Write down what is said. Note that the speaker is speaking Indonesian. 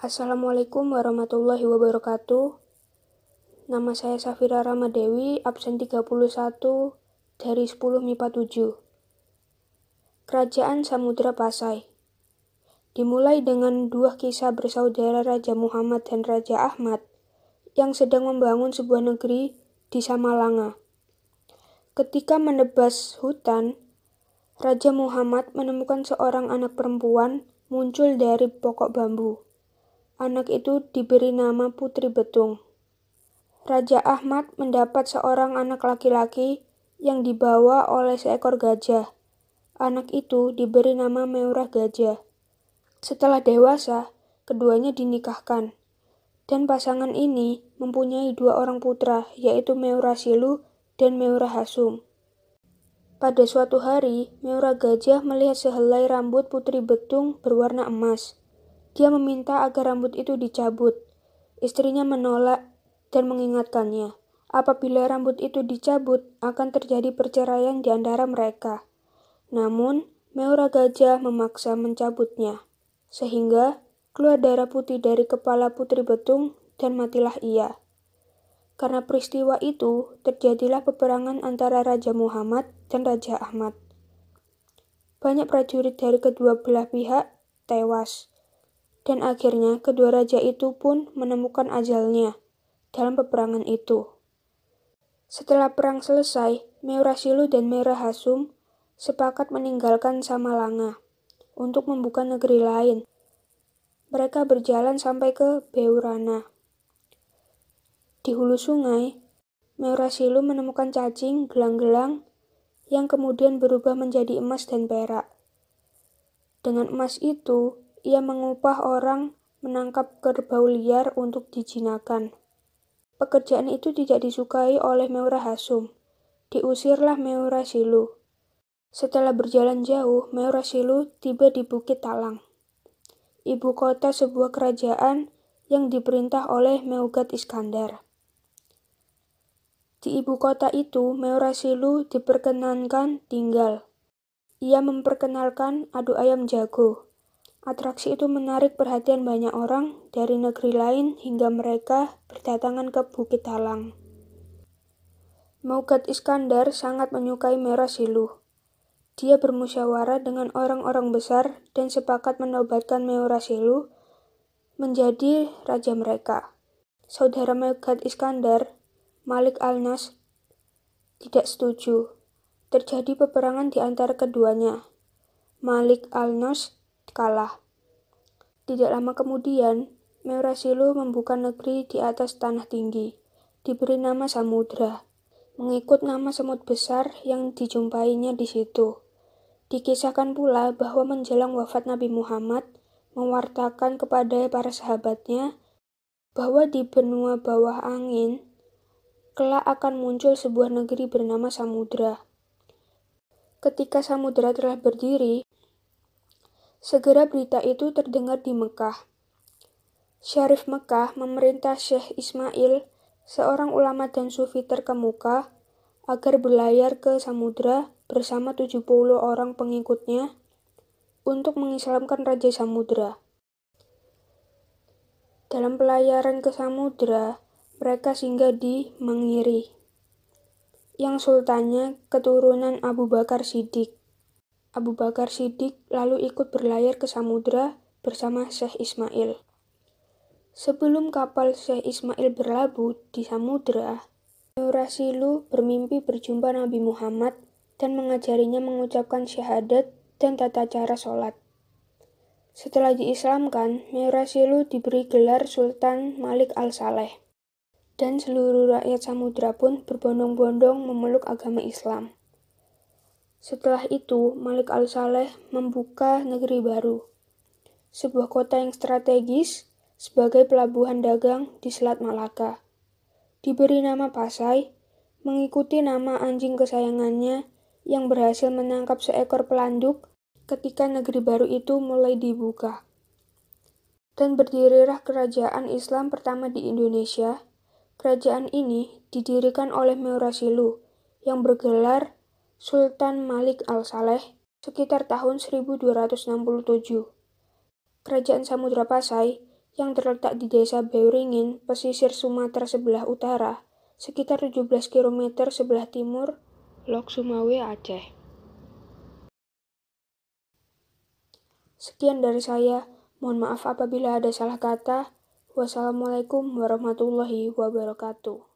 Assalamualaikum warahmatullahi wabarakatuh. Nama saya Safira Ramadewi, absen 31 dari 10 MIPA 7. Kerajaan Samudra Pasai Dimulai dengan dua kisah bersaudara Raja Muhammad dan Raja Ahmad yang sedang membangun sebuah negeri di Samalanga. Ketika menebas hutan, Raja Muhammad menemukan seorang anak perempuan muncul dari pokok bambu. Anak itu diberi nama Putri Betung. Raja Ahmad mendapat seorang anak laki-laki yang dibawa oleh seekor gajah. Anak itu diberi nama Meurah Gajah. Setelah dewasa, keduanya dinikahkan. Dan pasangan ini mempunyai dua orang putra, yaitu Meurah Silu dan Meurah Hasum. Pada suatu hari, Meurah Gajah melihat sehelai rambut Putri Betung berwarna emas. Dia meminta agar rambut itu dicabut. Istrinya menolak dan mengingatkannya, apabila rambut itu dicabut akan terjadi perceraian di antara mereka. Namun, Meura Gajah memaksa mencabutnya, sehingga keluar darah putih dari kepala Putri Betung dan matilah ia. Karena peristiwa itu, terjadilah peperangan antara Raja Muhammad dan Raja Ahmad. Banyak prajurit dari kedua belah pihak tewas dan akhirnya kedua raja itu pun menemukan ajalnya dalam peperangan itu. Setelah perang selesai, Meurasilu dan Merah Hasum sepakat meninggalkan Samalanga untuk membuka negeri lain. Mereka berjalan sampai ke Beurana. Di hulu sungai, Meurasilu menemukan cacing gelang-gelang yang kemudian berubah menjadi emas dan perak. Dengan emas itu, ia mengupah orang menangkap kerbau liar untuk dijinakan. Pekerjaan itu tidak disukai oleh Meura Hasum. Diusirlah Meura Silu. Setelah berjalan jauh, Meura Silu tiba di Bukit Talang, ibu kota sebuah kerajaan yang diperintah oleh Meugat Iskandar. Di ibu kota itu, Meura Silu diperkenankan tinggal. Ia memperkenalkan adu ayam jago, Atraksi itu menarik perhatian banyak orang dari negeri lain hingga mereka berdatangan ke Bukit Talang. Maugat Iskandar sangat menyukai Merah Siluh. Dia bermusyawarah dengan orang-orang besar dan sepakat menobatkan Merah Siluh menjadi raja mereka. Saudara Maugat Iskandar, Malik Al-Nas, tidak setuju. Terjadi peperangan di antara keduanya. Malik Al-Nas kalah. Tidak lama kemudian, Meurasilu membuka negeri di atas tanah tinggi, diberi nama Samudra, mengikut nama semut besar yang dijumpainya di situ. Dikisahkan pula bahwa menjelang wafat Nabi Muhammad, mewartakan kepada para sahabatnya bahwa di benua bawah angin kelak akan muncul sebuah negeri bernama Samudra. Ketika Samudra telah berdiri, Segera berita itu terdengar di Mekah. Syarif Mekah memerintah Syekh Ismail, seorang ulama dan sufi terkemuka, agar berlayar ke samudra bersama 70 orang pengikutnya untuk mengislamkan Raja Samudra. Dalam pelayaran ke samudra, mereka singgah di Mangiri, yang sultannya keturunan Abu Bakar Siddiq. Abu Bakar Siddiq lalu ikut berlayar ke samudra bersama Syekh Ismail. Sebelum kapal Syekh Ismail berlabuh di samudra, Nurasilu bermimpi berjumpa Nabi Muhammad dan mengajarinya mengucapkan syahadat dan tata cara sholat. Setelah diislamkan, Nurasilu diberi gelar Sultan Malik Al-Saleh. Dan seluruh rakyat samudra pun berbondong-bondong memeluk agama Islam. Setelah itu, Malik al-Saleh membuka negeri baru, sebuah kota yang strategis sebagai pelabuhan dagang di Selat Malaka. Diberi nama Pasai, mengikuti nama anjing kesayangannya yang berhasil menangkap seekor pelanduk ketika negeri baru itu mulai dibuka. Dan berdirilah kerajaan Islam pertama di Indonesia. Kerajaan ini didirikan oleh Meurasilu yang bergelar Sultan Malik Al-Saleh sekitar tahun 1267. Kerajaan Samudra Pasai yang terletak di desa Beuringin, pesisir Sumatera sebelah utara, sekitar 17 km sebelah timur Lok Sumawe, Aceh. Sekian dari saya. Mohon maaf apabila ada salah kata. Wassalamualaikum warahmatullahi wabarakatuh.